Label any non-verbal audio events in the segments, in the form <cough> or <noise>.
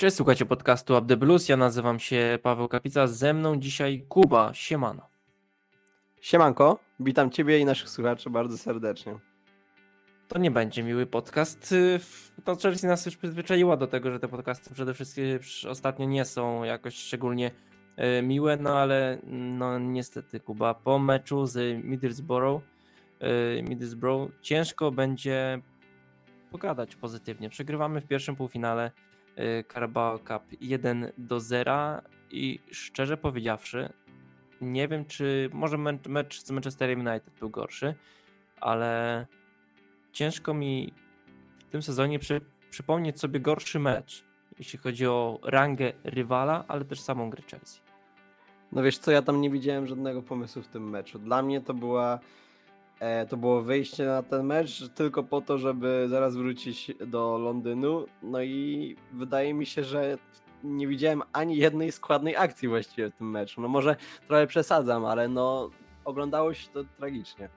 Cześć, słuchajcie podcastu Up the Blues. Ja nazywam się Paweł Kapica. Ze mną dzisiaj Kuba. Siemano. Siemanko, witam Ciebie i naszych słuchaczy bardzo serdecznie. To nie będzie miły podcast. Y, no, Chelsea nas już przyzwyczaiła do tego, że te podcasty przede wszystkim ostatnio nie są jakoś szczególnie y, miłe, no ale no niestety Kuba, po meczu z Middlesbrough, y, Middlesbrough ciężko będzie pogadać pozytywnie. Przegrywamy w pierwszym półfinale Carabao Cup 1 do 0 i szczerze powiedziawszy, nie wiem czy może mecz z Manchesterem United był gorszy, ale ciężko mi w tym sezonie przy, przypomnieć sobie gorszy mecz, jeśli chodzi o rangę rywala, ale też samą grę Chelsea. No wiesz co, ja tam nie widziałem żadnego pomysłu w tym meczu. Dla mnie to była to było wyjście na ten mecz tylko po to, żeby zaraz wrócić do Londynu. No i wydaje mi się, że nie widziałem ani jednej składnej akcji właściwie w tym meczu. No może trochę przesadzam, ale no oglądało się to tragicznie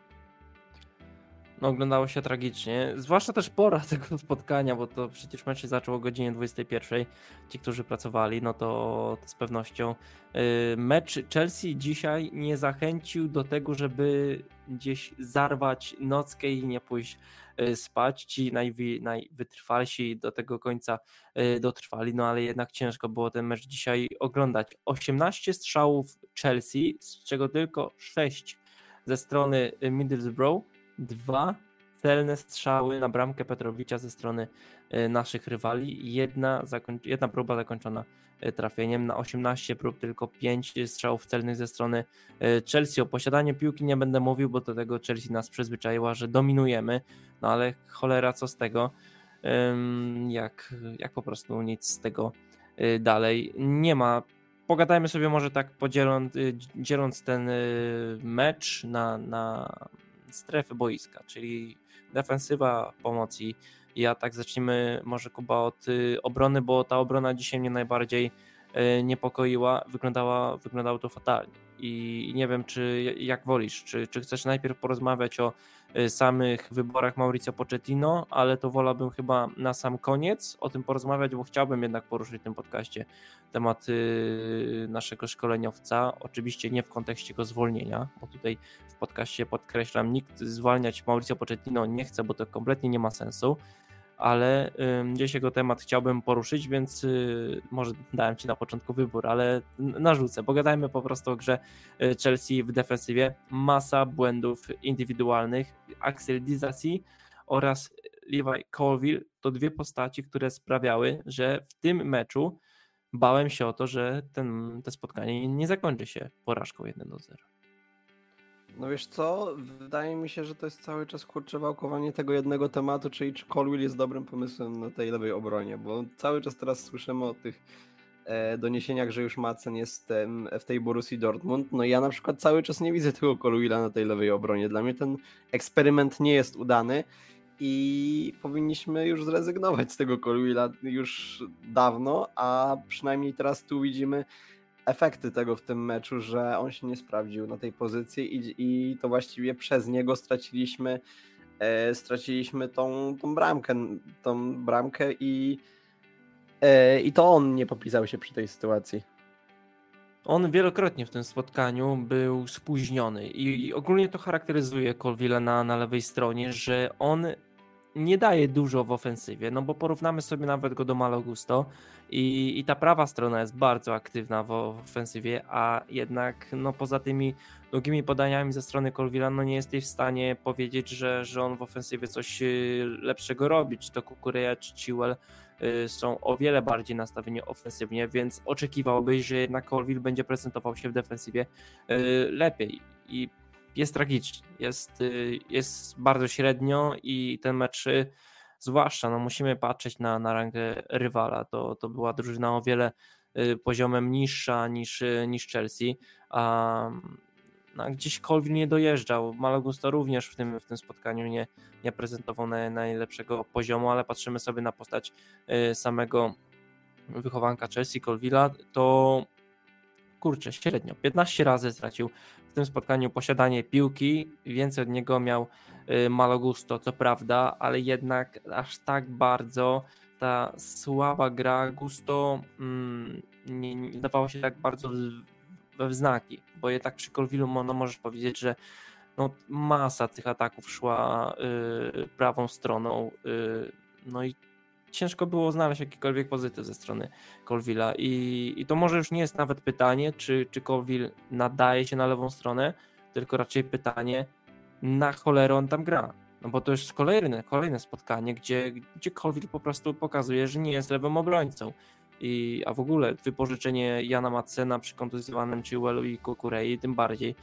no, oglądało się tragicznie. Zwłaszcza też pora <laughs> tego spotkania, bo to przecież mecz się zaczął o godzinie 21. Ci, którzy pracowali, no to, to z pewnością. Yy, mecz Chelsea dzisiaj nie zachęcił do tego, żeby gdzieś zarwać nockę i nie pójść yy, spać. Ci najwi, najwytrwalsi do tego końca yy, dotrwali, no ale jednak ciężko było ten mecz dzisiaj oglądać. 18 strzałów Chelsea, z czego tylko 6 ze strony Middlesbrough dwa celne strzały na bramkę Petrowicza ze strony e, naszych rywali. Jedna, jedna próba zakończona e, trafieniem. Na 18 prób tylko 5 strzałów celnych ze strony e, Chelsea. O posiadaniu piłki nie będę mówił, bo do tego Chelsea nas przyzwyczaiła, że dominujemy. No ale cholera, co z tego? Jak, jak po prostu nic z tego dalej nie ma. Pogadajmy sobie może tak podzieląc dzieląc ten mecz na, na strefy boiska, czyli defensywa, pomoc i, atak. Zacznijmy może Kuba od y, obrony, bo ta obrona dzisiaj mnie najbardziej y, niepokoiła, wyglądała, wyglądało to fatalnie. I nie wiem, czy jak wolisz, czy, czy chcesz najpierw porozmawiać o samych wyborach Mauricio Pochettino, ale to wolałbym chyba na sam koniec o tym porozmawiać, bo chciałbym jednak poruszyć w tym podcaście temat naszego szkoleniowca. Oczywiście nie w kontekście go zwolnienia, bo tutaj w podcaście podkreślam, nikt zwalniać Mauricio Pochettino nie chce, bo to kompletnie nie ma sensu ale gdzieś jego temat chciałbym poruszyć, więc y, może dałem Ci na początku wybór, ale narzucę. Pogadajmy po prostu o grze y, Chelsea w defensywie. Masa błędów indywidualnych. Axel Dizasi oraz Levi Colville to dwie postaci, które sprawiały, że w tym meczu bałem się o to, że ten, to spotkanie nie zakończy się porażką 1 do 0. No wiesz co, wydaje mi się, że to jest cały czas kurcze wałkowanie tego jednego tematu, czyli czy Colwill jest dobrym pomysłem na tej lewej obronie, bo cały czas teraz słyszymy o tych e, doniesieniach, że już Macen jest w tej Borussii Dortmund. No ja na przykład cały czas nie widzę tego Colwilla na tej lewej obronie. Dla mnie ten eksperyment nie jest udany i powinniśmy już zrezygnować z tego Colwilla już dawno, a przynajmniej teraz tu widzimy efekty tego w tym meczu, że on się nie sprawdził na tej pozycji i, i to właściwie przez niego straciliśmy e, straciliśmy tą, tą bramkę, tą bramkę i, e, i to on nie popisał się przy tej sytuacji. On wielokrotnie w tym spotkaniu był spóźniony i, ogólnie to charakteryzuje Colville na, na lewej stronie, że on nie daje dużo w ofensywie, no bo porównamy sobie nawet go do Malogusto i, i ta prawa strona jest bardzo aktywna w ofensywie, a jednak no poza tymi długimi podaniami ze strony Colvilla no nie jesteś w stanie powiedzieć, że, że on w ofensywie coś y, lepszego robi, czy to Kukureya, czy Chiwell y, są o wiele bardziej nastawieni ofensywnie, więc oczekiwałbyś, że jednak Colville będzie prezentował się w defensywie y, lepiej. I jest tragicznie, jest, y, jest bardzo średnio i ten mecz, y, zwłaszcza no musimy patrzeć na, na rangę rywala, to, to była drużyna o wiele y, poziomem niższa niż, niż Chelsea, a no, gdzieś Colvin nie dojeżdżał, Malagusto również w tym, w tym spotkaniu nie, nie prezentował najlepszego poziomu, ale patrzymy sobie na postać samego wychowanka Chelsea, Colvilla, to kurczę, średnio. 15 razy stracił w tym spotkaniu posiadanie piłki, więcej od niego miał y, Malogusto, co prawda, ale jednak aż tak bardzo ta słaba gra Gusto mm, nie, nie dawała się tak bardzo we wznaki, bo jednak przy Colvillu no, możesz powiedzieć, że no, masa tych ataków szła y, prawą stroną, y, no i ciężko było znaleźć jakikolwiek pozytyw ze strony Colvilla I, i to może już nie jest nawet pytanie, czy, czy Colville nadaje się na lewą stronę, tylko raczej pytanie, na cholerę on tam gra. No bo to już kolejne, kolejne spotkanie, gdzie, gdzie Colville po prostu pokazuje, że nie jest lewym obrońcą. I, a w ogóle wypożyczenie Jana Matsena przy kontuzjowanym Chilwellu i Kukurei tym bardziej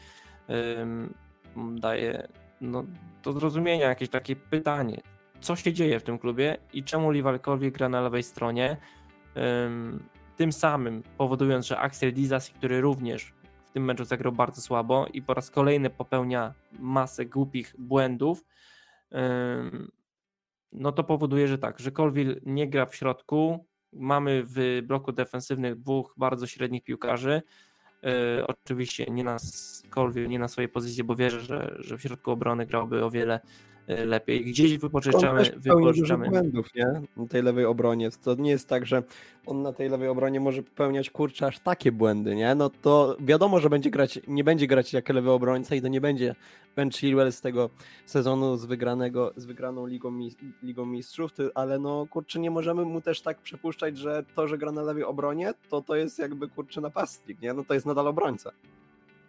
daje no, do zrozumienia jakieś takie pytanie, co się dzieje w tym klubie i czemu Liverpool gra na lewej stronie, tym samym powodując, że Axel Dizas, który również w tym meczu zagrał bardzo słabo i po raz kolejny popełnia masę głupich błędów, no to powoduje, że tak, że Colville nie gra w środku, mamy w bloku defensywnych dwóch bardzo średnich piłkarzy, E, oczywiście nie na Colville, nie na swojej pozycji, bo wierzę, że, że w środku obrony grałby o wiele lepiej. Gdzieś wypożyczamy. Wypożyczamy. błędów, nie? Na tej lewej obronie. To nie jest tak, że on na tej lewej obronie może popełniać kurczę aż takie błędy, nie? No to wiadomo, że będzie grać, nie będzie grać jak lewy obrońca i to nie będzie Ben Chilwell z tego sezonu z wygranego, z wygraną Ligą, Ligą Mistrzów, ale no kurczę, nie możemy mu też tak przepuszczać, że to, że gra na lewej obronie, to to jest jakby kurczę napastnik, nie? No to jest nadal obrońca.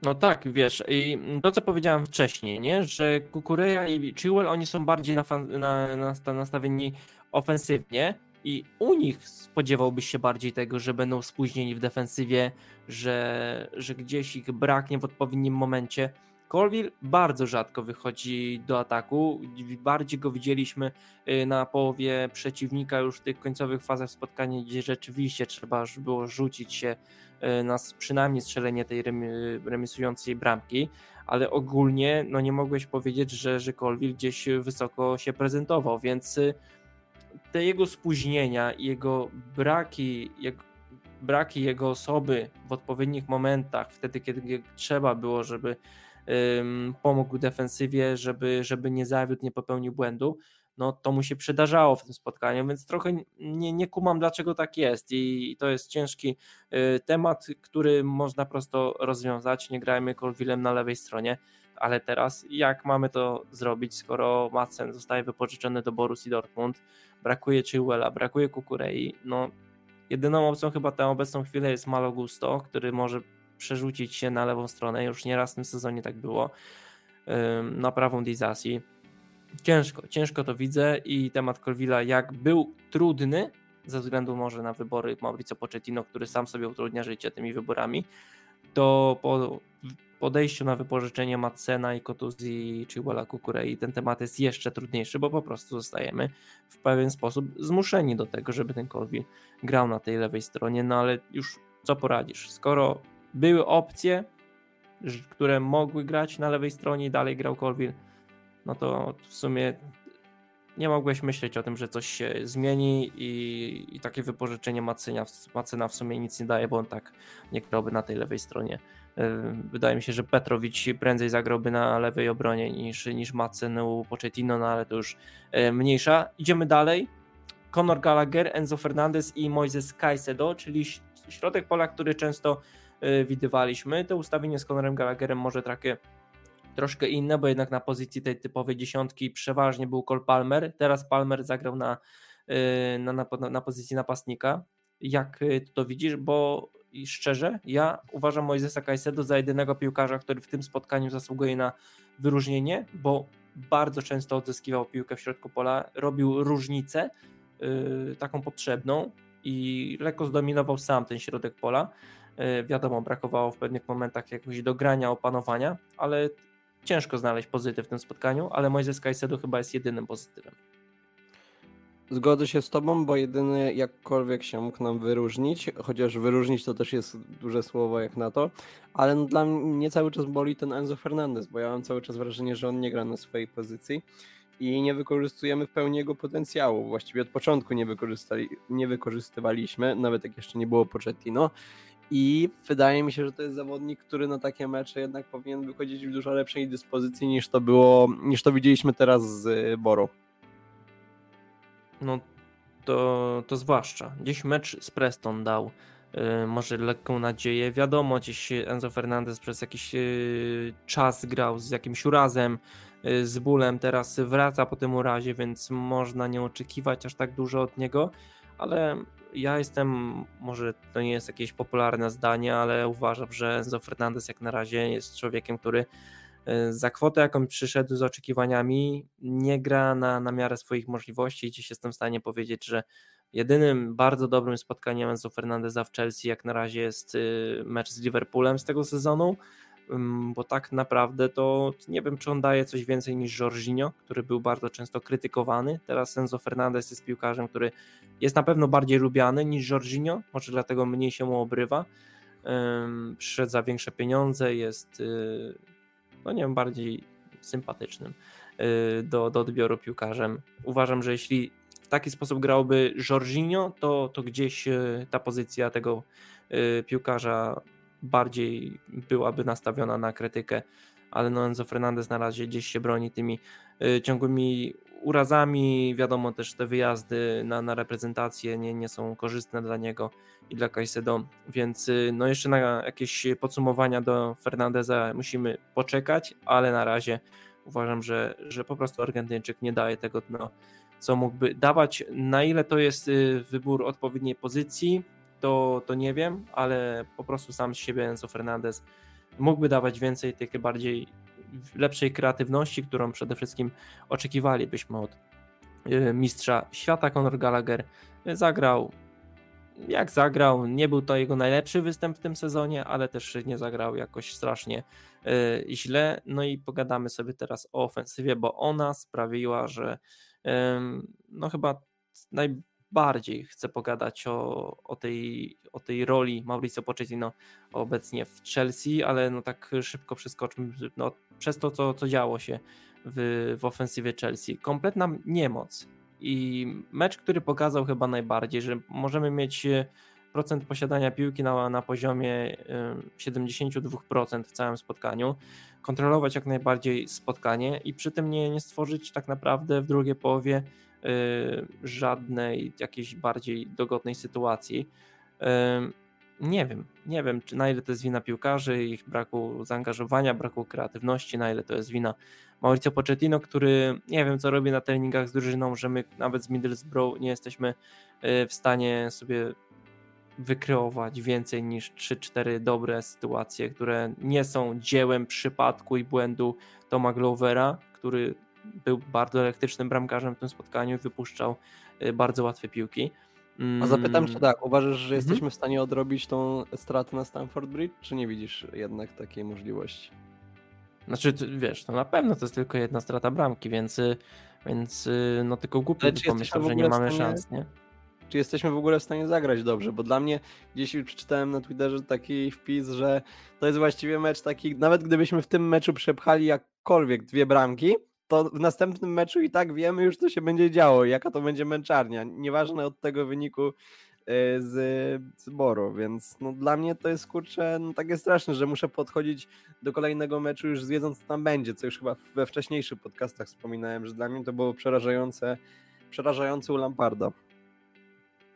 No tak, wiesz, i to co powiedziałem wcześniej, nie, że Kukureja i Chilwell, oni są bardziej na, na, na, nastawieni ofensywnie i u nich spodziewałbyś się bardziej tego, że będą spóźnieni w defensywie, że, że gdzieś ich braknie w odpowiednim momencie. Colville bardzo rzadko wychodzi do ataku. Bardziej go widzieliśmy y, na połowie przeciwnika już w tych końcowych fazach spotkania, gdzie rzeczywiście trzeba było rzucić się y, na przynajmniej strzelenie tej remisującej bramki, ale ogólnie no nie mogłeś powiedzieć, że, że Colville gdzieś wysoko się prezentował, więc y, te jego spóźnienia i jego braki, jak, braki jego osoby w odpowiednich momentach, wtedy kiedy trzeba było, żeby pomógł defensywie, żeby, żeby nie zawiódł, nie popełnił błędu, no to mu się przydarzało w tym spotkaniu, więc trochę nie, nie kumam dlaczego tak jest. I, to jest ciężki y, temat, który można prosto rozwiązać, nie grajmy Colvillem na lewej stronie, ale teraz jak mamy to zrobić, skoro Madsen zostaje wypożyczony do Borussii Dortmund, brakuje Chilwella, brakuje Kukurei, no jedyną opcją chyba tę obecną chwilę jest Malo Gusto, który może przerzucić się na lewą stronę. Już nieraz w tym sezonie tak było. Na prawą Dizasi. Ciężko, ciężko to widzę i temat Colvilla jak był trudny, ze względu może na wybory Mauricio Pochettino, który sam sobie utrudnia życie tymi wyborami, to po podejściu na wypożyczenie Matsena i Kotuzji czy Walla Kukurei ten temat jest jeszcze trudniejszy, bo po prostu zostajemy w pewien sposób zmuszeni do tego, żeby ten Colville grał na tej lewej stronie, no ale już co poradzisz, skoro były opcje, które mogły grać na lewej stronie i dalej grał Colville, no to w sumie nie mogłeś myśleć o tym, że coś się zmieni i, i takie wypożyczenie Macynia, Macyna w sumie nic nie daje, bo on tak nie grałby na tej lewej stronie. E, wydaje mi się, że Petrowicz prędzej zagrałby na lewej obronie niż, niż Macyn u Pochettino, no ale to już e, mniejsza. Idziemy dalej. Conor Gallagher, Enzo Fernandez i Moises Caicedo, czyli środek pola, który często widywaliśmy. To ustawienie z Conorem Gallagherem może takie troszkę inne, bo jednak na pozycji tej typowej dziesiątki przeważnie był Cole Palmer. Teraz Palmer zagrał na, y, na, na, na pozycji napastnika. Jak ty to widzisz? Bo i szczerze, ja uważam Moisesa Caicedo za jedynego piłkarza, który w tym spotkaniu zasługuje na wyróżnienie, bo bardzo często odzyskiwał piłkę w środku pola, robił różnicę yy, taką potrzebną i lekko zdominował sam ten środek pola. E, wiadomo, brakowało w pewnych momentach jakiegoś dogrania, opanowania, ale ciężko znaleźć pozytyw w tym spotkaniu, ale Moises Caicedo chyba jest jedynym pozytywem. Zgodzę się z tobą, bo jedyny jakkolwiek się mógł nam wyróżnić, chociaż wyróżnić to też jest duże słowo jak na to, ale no dla mnie cały czas boli ten Enzo Fernandez, bo ja mam cały czas wrażenie, że on nie gra na swojej pozycji i nie wykorzystujemy w pełni jego potencjału. Właściwie od początku nie, nie wykorzystywaliśmy, nawet jak jeszcze nie było Pochettino i wydaje mi się, że to jest zawodnik, który na takie mecze jednak powinien wychodzić w dużo lepszej dyspozycji niż to było, niż to widzieliśmy teraz z Boro. No to, to zwłaszcza. Gdzieś mecz z Preston dał y, może lekką nadzieję. Wiadomo, gdzieś Enzo Fernandez przez jakiś y, czas grał z jakimś urazem, y, z bólem, teraz wraca po tym urazie, więc można nie oczekiwać aż tak dużo od niego, ale ja jestem, może to nie jest jakieś popularne zdanie, ale uważam, że Enzo Fernandez jak na razie jest człowiekiem, który E, za kwotę, jaką przyszedł z oczekiwaniami, nie gra na, na miarę swoich możliwości. Dziś jestem w stanie powiedzieć, że jedynym bardzo dobrym spotkaniem Enzo Fernandeza w Chelsea jak na razie jest y, mecz z Liverpoolem z tego sezonu, bo tak naprawdę to nie wiem, czy on daje coś więcej niż Jorginho, który był bardzo często krytykowany. Teraz Enzo Fernandez jest piłkarzem, który jest na pewno bardziej lubiany niż Jorginho, może dlatego mniej się mu obrywa. Przyszedł za większe pieniądze, jest y, no nie wiem, bardziej sympatycznym y, do, do odbioru piłkarzem. Uważam, że jeśli w taki sposób grałby Jorginho, to, to gdzieś y, ta pozycja tego piłkarza bardziej byłaby nastawiona na krytykę, ale no Enzo Fernandez na razie gdzieś się broni tymi ciągłymi urazami, wiadomo też te wyjazdy na, na reprezentację nie, nie są korzystne dla niego i dla Caicedo, więc y, no jeszcze na jakieś podsumowania do Fernandeza musimy poczekać, ale na razie uważam, że, że po prostu Argentyńczyk nie daje tego, no, co mógłby dawać. Na ile to jest y, wybór odpowiedniej pozycji, to, to nie wiem, ale po prostu sam z siebie Enzo Fernandez mógłby dawać więcej tych bardziej lepszej kreatywności, którą przede wszystkim oczekiwalibyśmy od y, mistrza świata. Conor Gallagher zagrał jak zagrał, nie był to jego najlepszy występ w tym sezonie, ale też nie zagrał jakoś strasznie y, źle. No i pogadamy sobie teraz o ofensywie, bo ona sprawiła, że no chyba najbardziej chcę pogadać o, o, tej, o tej roli Mauricio Pochettino obecnie w Chelsea, ale no tak szybko przeskoczmy no, przez to, co, co działo się w, w ofensywie Chelsea. Kompletna niemoc i mecz, który pokazał chyba najbardziej, że możemy mieć e, procent posiadania piłki na, na poziomie 72% e, w całym spotkaniu, kontrolować jak najbardziej spotkanie i przy tym nie, nie stworzyć tak naprawdę w drugiej połowie żadnej jakiejś bardziej dogodnej sytuacji. Y, nie wiem, nie wiem, czy na ile to jest wina piłkarzy, ich braku zaangażowania, braku kreatywności, na ile to jest wina Mauricio Pochettino, który nie wiem, co robi na treningach z drużyną, że my nawet z Middlesbrough nie jesteśmy y, w stanie sobie wykreować więcej niż 3-4 dobre sytuacje, które nie są dziełem przypadku i błędu Toma Glovera, który był bardzo elektrycznym bramkarzem w tym spotkaniu i wypuszczał y, bardzo łatwe piłki. A zapytam cię mm. tak, uważasz, że mhm. jesteśmy w stanie odrobić tą stratę na Stamford Bridge, czy nie widzisz jednak takiej możliwości? Znaczy, wiesz, to na pewno to jest tylko jedna strata bramki, więc, y, więc y, no tylko głupio by pomyślał, że nie mamy stanie, szans, nie? Czy jesteśmy w ogóle w stanie zagrać dobrze? Bo dla mnie gdzieś przeczytałem na Twitterze taki wpis, że to jest właściwie mecz taki, nawet gdybyśmy w tym meczu przepchali jakkolwiek dwie bramki, to w następnym meczu i tak wiemy już, co się będzie działo, jaka to będzie męczarnia. Nieważne od tego wyniku e, z, z Boro, więc no, dla mnie to jest kurczę no, takie straszne, że muszę podchodzić do kolejnego meczu już wiedząc, co tam będzie, co już chyba we wcześniejszych podcastach wspominałem, że dla mnie to było przerażające, przerażające u Lamparda.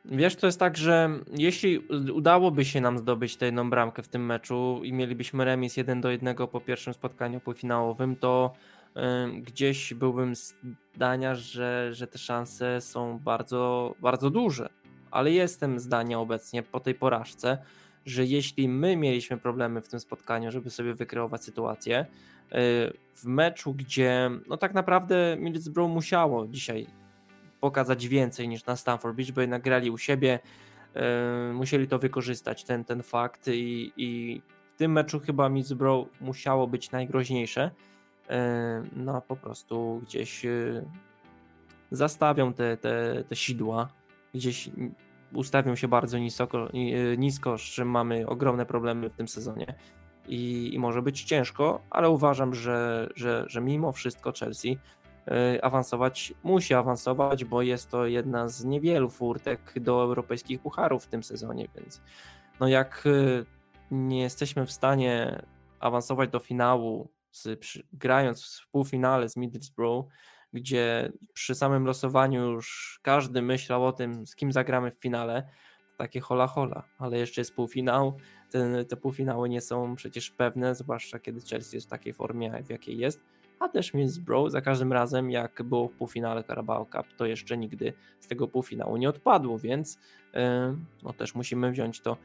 Wiesz, to jest tak, że jeśli udałoby się nam zdobyć tę jedną bramkę w tym meczu i mielibyśmy remis 1 do 1 po pierwszym spotkaniu półfinałowym, to gdzieś byłbym zdania, że, że te szanse są bardzo, bardzo duże. Ale jestem zdania obecnie po tej porażce, że jeśli my mieliśmy problemy w tym spotkaniu, żeby sobie wykreować sytuację, y, w meczu, gdzie no tak naprawdę Middlesbrough musiało dzisiaj pokazać więcej niż na Stamford Beach, bo jednak grali u siebie, y, musieli to wykorzystać, ten, ten fakt i, i w tym meczu chyba Middlesbrough musiało być najgroźniejsze, E, no po prostu gdzieś e, zastawią te, te, te sidła, gdzieś ustawią się bardzo nisko, e, nisko, z czym mamy ogromne problemy w tym sezonie. I, i może być ciężko, ale uważam, że, że, że mimo wszystko Chelsea awansować musi awansować, bo jest to jedna z niewielu furtek do europejskich pucharów w tym sezonie, więc no jak nie jesteśmy w stanie awansować do finału z, przy, grając w półfinale z Middlesbrough, gdzie przy samym losowaniu już każdy myślał o tym, z kim zagramy w finale, takie hola hola, ale jeszcze jest półfinał, te, te półfinały nie są przecież pewne, zwłaszcza kiedy Chelsea jest w takiej formie, w jakiej jest, a też Middlesbrough za każdym razem, jak było w półfinale Carabao Cup, to jeszcze nigdy z tego półfinału nie odpadło, więc yy, no też musimy wziąć to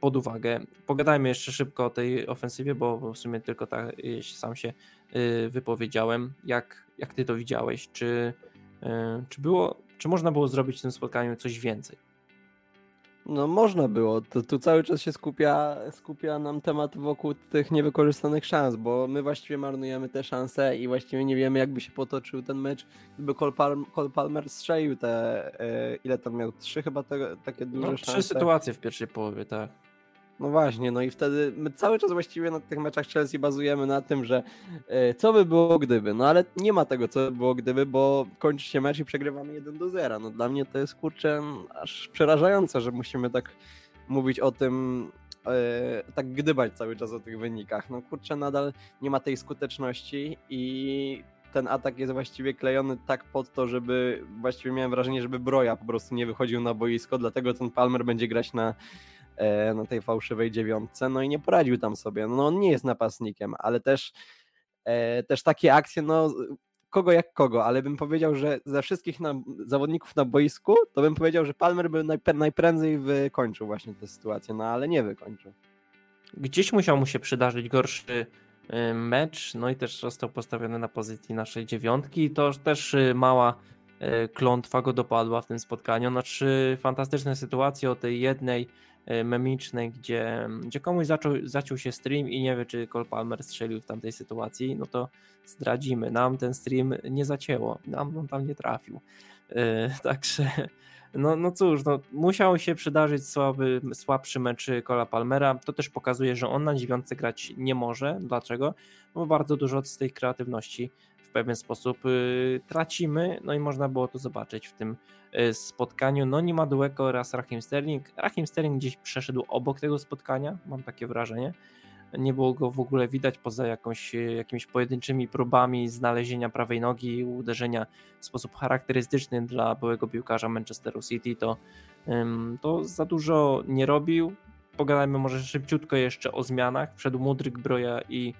pod uwagę. Pogadajmy jeszcze szybko o tej ofensywie, bo w sumie tylko tak sam się yy, wypowiedziałem. Jak, jak ty to widziałeś? Czy, czy było, czy można było zrobić w tym spotkaniu coś więcej? No można było, to tu cały czas się skupia, skupia nam temat wokół tych niewykorzystanych szans, bo my właściwie marnujemy te szanse i właściwie nie wiemy jakby się potoczył ten mecz, gdyby Cole, Palm, Cole Palmer strzelił te, e, ile tam miał, trzy chyba te, takie duże no, szanse. Trzy sytuacje w pierwszej połowie, tak. No właśnie, no i wtedy my cały czas właściwie na tych meczach Chelsea bazujemy na tym, że e, co by było gdyby, no ale nie ma tego co by było gdyby, bo kończy się mecz i przegrywamy 1 do 0. No dla mnie to jest kurczę aż przerażające, że musimy tak mówić o tym, e, tak gdybać cały czas o tych wynikach. No kurczę, nadal nie ma tej skuteczności i ten atak jest właściwie klejony tak pod to, żeby właściwie miałem wrażenie, żeby Broja po prostu nie wychodził na boisko, dlatego ten Palmer będzie grać na na tej fałszywej dziewiątce, no i nie poradził tam sobie. No on nie jest napastnikiem, ale też, e, też takie akcje, no kogo jak kogo, ale bym powiedział, że ze wszystkich na, zawodników na boisku, to bym powiedział, że Palmer by najprędzej wykończył właśnie tę sytuację, no ale nie wykończył. Gdzieś musiał mu się przydarzyć gorszy y, mecz, no i też został postawiony na pozycji naszej dziewiątki. To też mała klątwa go dopadła w tym spotkaniu. Znaczy fantastyczne sytuacje o tej jednej E, memicznej, gdzie, gdzie komuś zaczął, zaciął się stream i nie wie, czy Cole Palmer strzelił w tamtej sytuacji, no to zdradzimy. Nam ten stream nie zacięło, nam on tam nie trafił. Yy, <laughs> także, no, no cóż, no, musiał się przydarzyć słaby, słabszy mecz Cola Palmera. To też pokazuje, że on na dziewiątce grać nie może. Dlaczego? Bo bardzo dużo z tej kreatywności pewien sposób yy, tracimy, no i można było to zobaczyć w tym Y, spotkaniu Noni Madueko oraz Rahim Sterling. Rahim Sterling gdzieś przeszedł obok tego spotkania, mam takie wrażenie. Nie było go w ogóle widać poza jakąś, y, jakimiś pojedynczymi próbami znalezienia prawej nogi uderzenia w sposób charakterystyczny dla byłego piłkarza Manchesteru City. To, to za dużo nie robił. Pogadajmy może szybciutko jeszcze o zmianach. Wszedł Mudryk, Broja i,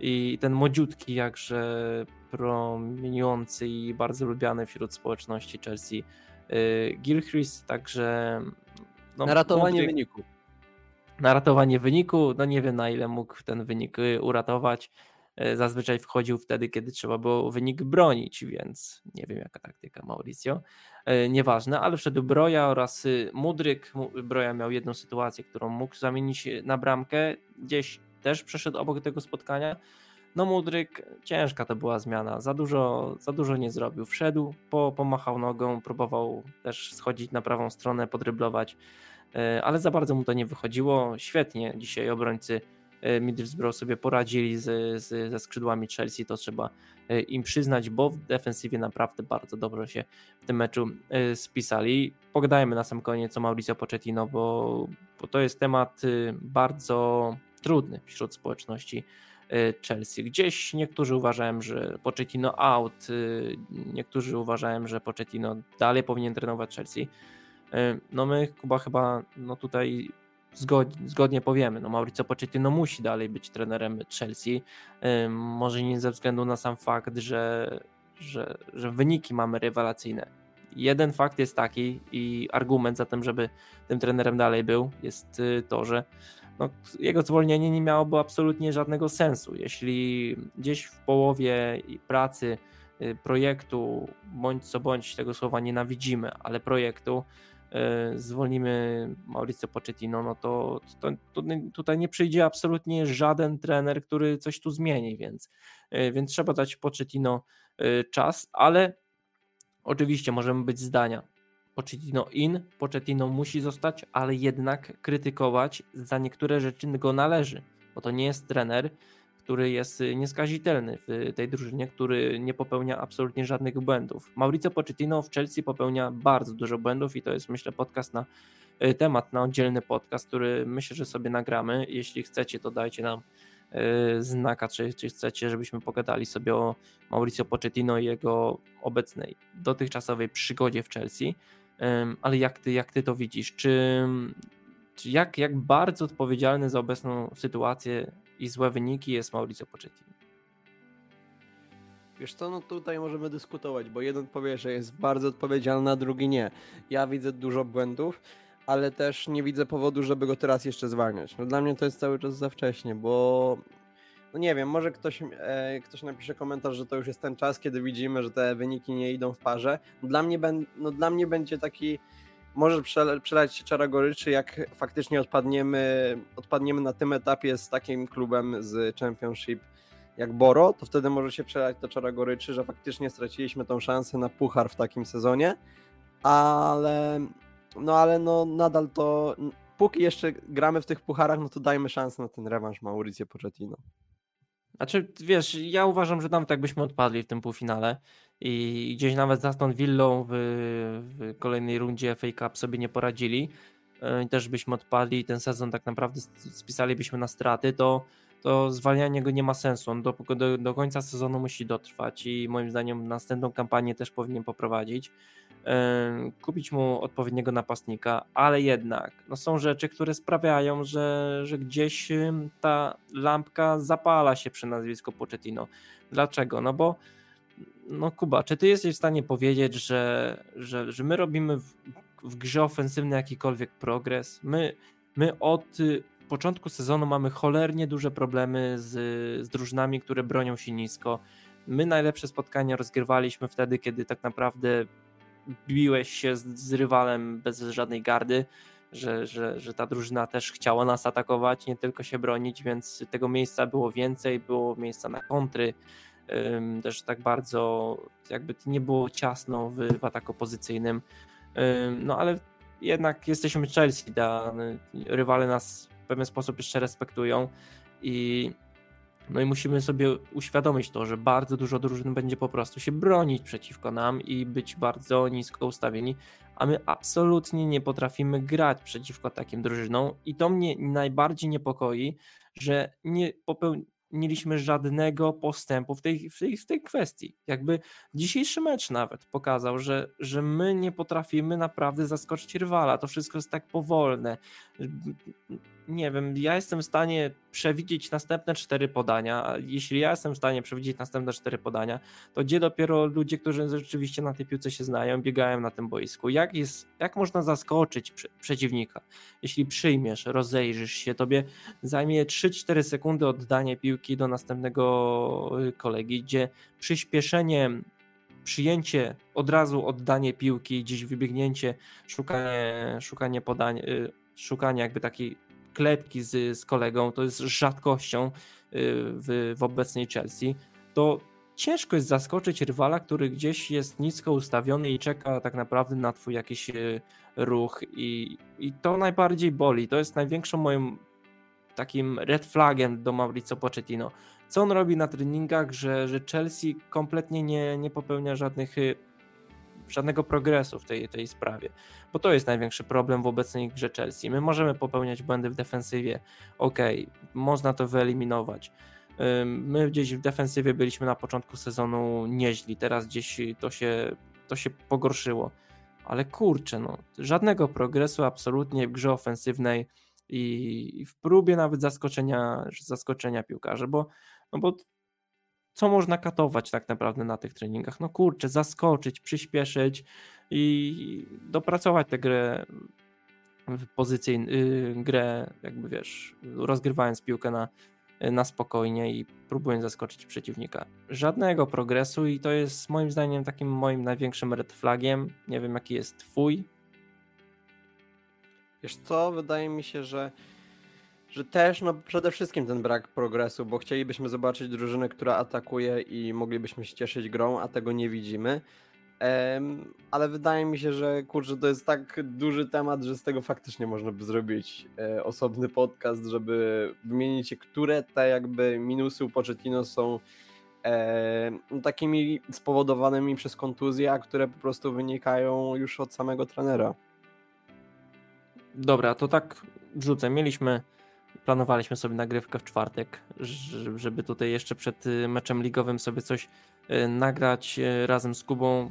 i ten młodziutki jakże promieniujący i bardzo lubiany wśród społeczności Chelsea Y, Gilchrist, także... No, na ratowanie wyniku. Na ratowanie wyniku, no nie wiem na ile mógł ten wynik y, uratować. Y, zazwyczaj wchodził wtedy, kiedy trzeba było wynik bronić, więc nie wiem jaka taktyka Mauricio. Nieważne, ale wszedł Broja oraz Mudryk. Broja miał jedną sytuację, którą mógł zamienić na bramkę. Gdzieś też przeszedł obok tego spotkania. No Mudryk, ciężka to była zmiana, za dużo, za dużo nie zrobił. Wszedł, po, pomachał nogą, próbował też schodzić na prawą stronę, podryblować, e, ale za bardzo mu to nie wychodziło. Świetnie dzisiaj obrońcy e, Middlesbrough sobie poradzili z, z, ze skrzydłami Chelsea, to trzeba e, im przyznać, bo w defensywie naprawdę bardzo dobrze się w tym meczu spisali. Pogadajmy na sam koniec o Mauricio Pochettino, bo, bo to jest temat bardzo trudny wśród społeczności Y, Chelsea. Gdzieś niektórzy uważają, że Pochettino out, y, niektórzy uważają, że Pochettino dalej powinien trenować Chelsea. Y, no my Kuba chyba no tutaj zgodnie, zgodnie powiemy, no Mauricio Pochettino musi dalej być trenerem Chelsea. Może nie ze względu na sam fakt, że, że, że wyniki mamy rewelacyjne. Jeden fakt jest taki i argument za tym, żeby tym trenerem dalej był, jest to, że no, jego zwolnienie nie miałoby absolutnie żadnego sensu. Jeśli gdzieś w połowie pracy y, projektu, bądź co bądź tego słowa nienawidzimy, ale projektu y, zwolnimy Mauricio Pochettino, no to, to, to, tutaj nie przyjdzie absolutnie żaden trener, który coś tu zmieni, więc, y, więc trzeba dać Pochettino czas, ale oczywiście możemy być zdania. Pochettino in, Pochettino musi zostać, ale jednak krytykować za niektóre rzeczy go należy, bo to nie jest trener, który jest nieskazitelny w tej drużynie, który nie popełnia absolutnie żadnych błędów. Mauricio Pochettino w Chelsea popełnia bardzo dużo błędów i to jest myślę podcast na e, temat, na oddzielny podcast, który myślę, że sobie nagramy. Jeśli chcecie, to dajcie nam znaka, czy, czy chcecie, żebyśmy pogadali sobie o Mauricio Pochettino i jego obecnej dotychczasowej przygodzie w Chelsea. Ale jak ty, jak ty to widzisz? Czy, czy jak, jak bardzo odpowiedzialny za obecną sytuację i złe wyniki jest Mauricio Pochettino? Wiesz co, no tutaj możemy dyskutować, bo jeden powie, że jest bardzo odpowiedzialny, a drugi nie. Ja widzę dużo błędów, ale też nie widzę powodu, żeby go teraz jeszcze zwalniać. No dla mnie to jest cały czas za wcześnie, bo no nie wiem, może ktoś, e, ktoś napisze komentarz, że to już jest ten czas, kiedy widzimy, że te wyniki nie idą w parze. Dla mnie, ben, no dla mnie będzie taki, może przelać się czara goryczy, jak faktycznie odpadniemy, odpadniemy na tym etapie z takim klubem z Championship jak Boro, to wtedy może się przelać to czara goryczy, że faktycznie straciliśmy tą szansę na puchar w takim sezonie, ale no ale no nadal to póki jeszcze gramy w tych pucharach, no to dajmy szansę na ten rewanż Mauricio Pochettino. Znaczy, wiesz, ja uważam, że nawet jakbyśmy odpadli w tym półfinale i gdzieś nawet z Aston Villą w, w kolejnej rundzie FA Cup sobie nie poradzili, e, też byśmy odpadli i ten sezon tak naprawdę spisalibyśmy na straty, to, to zwalnianie go nie ma sensu. On do, do, do końca sezonu musi dotrwać i moim zdaniem następną kampanię też powinien poprowadzić kupić mu odpowiedniego napastnika, ale jednak no są rzeczy, które sprawiają, że, że gdzieś ta lampka zapala się przy nazwisku Pochettino. Dlaczego? No bo no Kuba, czy ty jesteś w stanie powiedzieć, że, że, że my robimy w, w grze ofensywnej jakikolwiek progres? My, my od y, początku sezonu mamy cholernie duże problemy z, z drużynami, które bronią się nisko. My najlepsze spotkania rozgrywaliśmy wtedy, kiedy tak naprawdę biłeś się z, z rywalem bez żadnej gardy, że, że, że ta drużyna też chciała nas atakować, nie tylko się bronić, więc tego miejsca było więcej, było miejsca na kontry, też tak bardzo jakby nie było ciasno w, w ataku pozycyjnym, no ale jednak jesteśmy Chelsea, da, rywale nas w pewien sposób jeszcze respektują i no i musimy sobie uświadomić to, że bardzo dużo drużyn będzie po prostu się bronić przeciwko nam i być bardzo nisko ustawieni, a my absolutnie nie potrafimy grać przeciwko takim drużynom i to mnie najbardziej niepokoi, że nie popełniliśmy żadnego postępu w tej, w tej, w tej kwestii. Jakby dzisiejszy mecz nawet pokazał, że, że my nie potrafimy naprawdę zaskoczyć rywala. To wszystko jest tak powolne nie wiem, ja jestem w stanie przewidzieć następne cztery podania. Jeśli ja jestem w stanie przewidzieć następne cztery podania, to gdzie dopiero ludzie, którzy rzeczywiście na tej piłce się znają, biegają na tym boisku? Jak, jest, jak można zaskoczyć przeciwnika? Jeśli przyjmiesz, rozejrzysz się, tobie zajmie 3-4 sekundy oddanie piłki do następnego y, kolegi, gdzie przyspieszenie przyjęcie, od razu oddanie piłki, gdzieś wybiegnięcie, szukanie, szukanie podania, y, szukanie jakby takiej klepki z, z kolegą, to jest rzadkością y, w, w obecnej Chelsea, to ciężko jest zaskoczyć rywala, który gdzieś jest nisko ustawiony i czeka tak naprawdę na twój jakiś y, ruch i, i to najbardziej boli. To jest największą moim takim red flagiem do Mauricio Pochettino. Co on robi na treningach, że, że Chelsea kompletnie nie, nie popełnia żadnych y, żadnego progresu w tej, tej sprawie, bo to jest największy problem w obecnej grze Chelsea. My możemy popełniać błędy w defensywie, ok, można to wyeliminować. My gdzieś w defensywie byliśmy na początku sezonu nieźli, teraz gdzieś to się, to się pogorszyło. Ale kurczę, no, żadnego progresu absolutnie w grze ofensywnej i w próbie nawet zaskoczenia, zaskoczenia piłkarzy, bo, no bo co można katować tak naprawdę na tych treningach? No kurczę, zaskoczyć, przyspieszyć i dopracować tę grę w pozycji, yy, grę jakby wiesz, rozgrywając piłkę na, na spokojnie i próbując zaskoczyć przeciwnika. Żadnego progresu i to jest moim zdaniem takim moim największym red flagiem. Nie wiem jaki jest twój. Wiesz co, wydaje mi się, że że też no przede wszystkim ten brak progresu, bo chcielibyśmy zobaczyć drużynę, która atakuje i moglibyśmy się cieszyć grą, a tego nie widzimy. Um, ale wydaje mi się, że kurczę, to jest tak duży temat, że z tego faktycznie można by zrobić e, osobny podcast, żeby wymienić, które te jakby minusy u Pochettino są e, no, takimi spowodowanymi przez kontuzję, a które po prostu wynikają już od samego trenera. Dobra, to tak wrzucę. Mieliśmy planowaliśmy sobie nagrywkę w czwartek, żeby tutaj jeszcze przed y, meczem ligowym sobie coś y, nagrać y, razem z Kubą.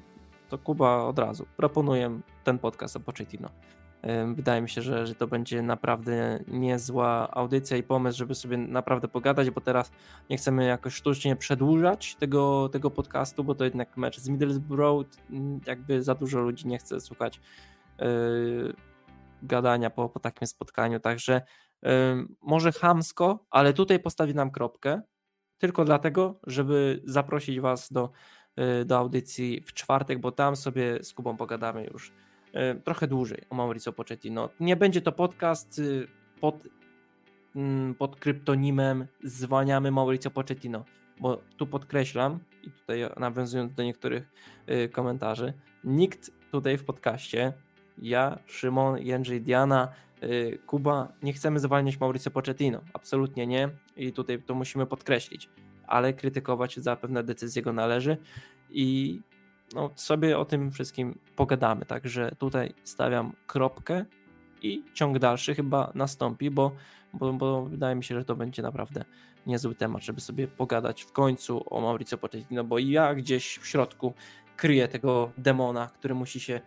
To Kuba od razu proponuję ten podcast o Pochettino. Wydaje mi się, że, że to będzie naprawdę niezła audycja i pomysł, żeby sobie naprawdę pogadać, bo teraz nie chcemy jakoś sztucznie przedłużać tego, tego podcastu, bo to jednak mecz z Middlesbrough, mm, jakby za dużo ludzi nie chce słuchać yy, gadania po, po takim spotkaniu, także może hamsko, ale tutaj postawi nam kropkę, tylko dlatego, żeby zaprosić Was do, yy, do audycji w czwartek, bo tam sobie z Kubą pogadamy już E, trochę dłużej o Mauricio Pochettino. Nie będzie to podcast y, pod, mm, pod kryptonimem Zwaniamy Mauricio Pochettino, bo tu podkreślam i tutaj nawiązując do niektórych y, komentarzy, nikt tutaj w podcaście, ja, Szymon, Jędrzej, Diana, y, Kuba, nie chcemy zwalniać Mauricio Pochettino, absolutnie nie. I tutaj to musimy podkreślić, ale krytykować za pewne decyzje go należy. I no, sobie o tym wszystkim pogadamy. Także tutaj stawiam kropkę i ciąg dalszy chyba nastąpi, bo, bo, bo wydaje mi się, że to będzie naprawdę niezły temat, żeby sobie pogadać w końcu o Mauricio Pochettino, bo ja gdzieś w środku kryję tego demona, który musi się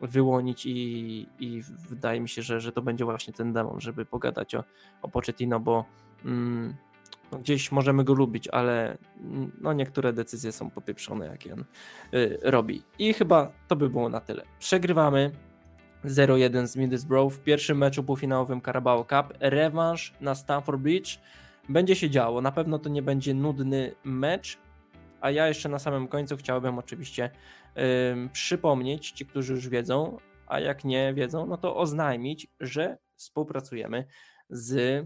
wyłonić i, i wydaje mi się, że, że to będzie właśnie ten demon, żeby pogadać o, o Pochettino, bo mm, no, gdzieś możemy go lubić, ale mm, no niektóre decyzje są popieprzone, jakie on y, robi. I chyba to by było na tyle. Przegrywamy 0-1 z Middlesbrough w pierwszym meczu półfinałowym Carabao Cup. Rewanż na Stamford Bridge. Będzie się działo. Na pewno to nie będzie nudny mecz. A ja jeszcze na samym końcu chciałbym oczywiście y, przypomnieć, ci, którzy już wiedzą, a jak nie wiedzą, no to oznajmić, że współpracujemy z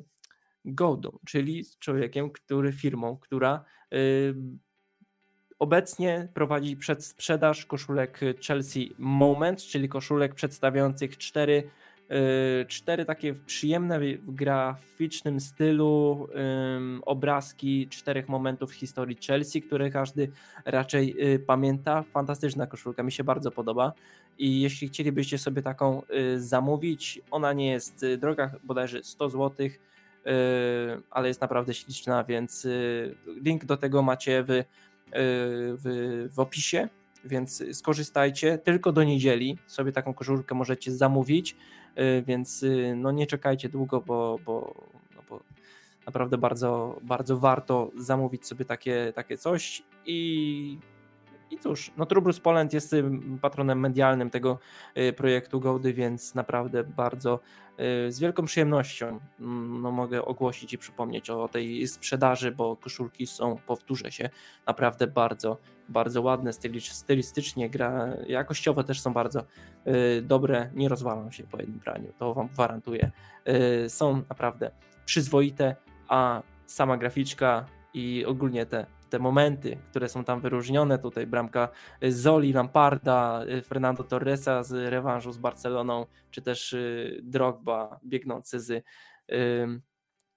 Godą, czyli z człowiekiem, który firmą, która y, obecnie prowadzi przedsprzedaż koszulek Chelsea Moment, czyli koszulek przedstawiających cztery, cztery takie przyjemne w graficznym stylu obrazki czterech momentów historii Chelsea, które każdy raczej y, pamięta. Fantastyczna koszulka, mi się bardzo podoba. I jeśli chcielibyście sobie taką zamówić, ona nie jest droga, bodajże 100 złotych Yy, ale jest naprawdę śliczna, więc link do tego macie w, w, w opisie, więc skorzystajcie. Tylko do niedzieli sobie taką koszulkę możecie zamówić, więc no nie czekajcie długo, bo, bo, no bo naprawdę bardzo, bardzo warto zamówić sobie takie, takie coś i i cóż, no Trubrus Poland jest patronem medialnym tego y, projektu Gołdy, więc naprawdę bardzo y, z wielką przyjemnością mm, no, mogę ogłosić i przypomnieć o tej sprzedaży, bo koszulki są, powtórzę się, naprawdę bardzo, bardzo ładne, stylistycznie, gra, jakościowo też są bardzo y, dobre, nie rozwalą się po jednym praniu, to wam gwarantuję. Są naprawdę przyzwoite, a sama graficzka i ogólnie te te momenty, które są tam wyróżnione, tutaj bramka Zoli, Lamparda, y, Fernando Torresa z rewanżu z Barceloną, czy też y, Drogba biegnący z,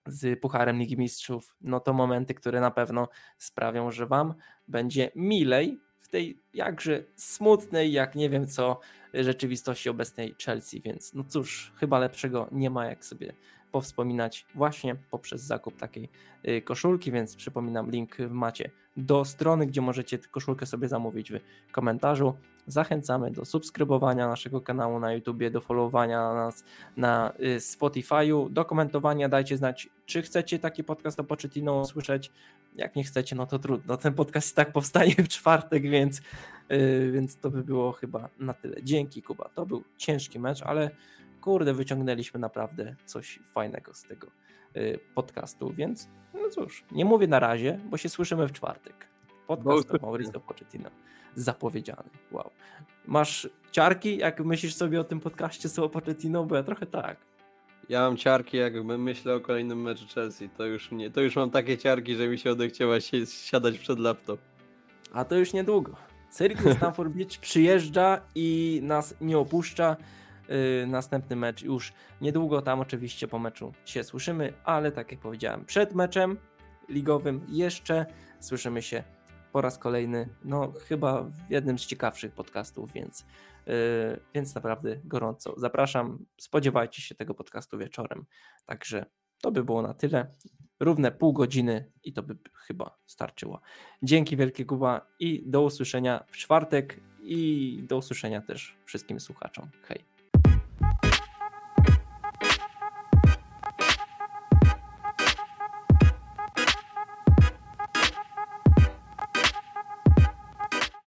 z Pucharem Ligi Mistrzów, no to momenty, które na pewno sprawią, że Wam będzie milej w tej jakże smutnej, jak nie wiem co, rzeczywistości obecnej Chelsea, więc no cóż, chyba lepszego nie ma jak sobie powspominać właśnie poprzez zakup takiej y, koszulki, więc przypominam, link macie do strony, gdzie możecie koszulkę sobie zamówić w komentarzu. Zachęcamy do subskrybowania naszego kanału na YouTube, do followowania nas na y, Spotify'u, do komentowania, dajcie znać, czy chcecie taki podcast o Pochettino usłyszeć. Jak nie chcecie, no to trudno. Ten podcast tak powstanie w czwartek, więc, yy, więc to by było chyba na tyle. Dzięki Kuba. To był ciężki mecz, ale kurde, wyciągnęliśmy naprawdę coś fajnego z tego y, podcastu, więc no cóż, nie mówię na razie, bo się słyszymy w czwartek. Podcast o Mauricio Pochettino. Zapowiedziany. Wow. Masz ciarki, jak myślisz sobie o tym podcaście z Pochettino? Bo ja trochę tak. Ja mam ciarki, jak myślę o kolejnym meczu Chelsea. To już, nie, to już mam takie ciarki, że mi się odechciała się siadać przed laptop. A to już niedługo. Cyrkus Stanford Beach przyjeżdża i nas nie opuszcza. Yy, następny mecz już niedługo, tam oczywiście po meczu się słyszymy, ale tak jak powiedziałem, przed meczem ligowym jeszcze słyszymy się po raz kolejny, no chyba w jednym z ciekawszych podcastów, więc, yy, więc naprawdę gorąco zapraszam. Spodziewajcie się tego podcastu wieczorem. Także To by było na tyle. Równe pół godziny i to by chyba starczyło. Dzięki wielkie Kuba i do usłyszenia w czwartek i do usłyszenia też wszystkim słuchaczom. Hej.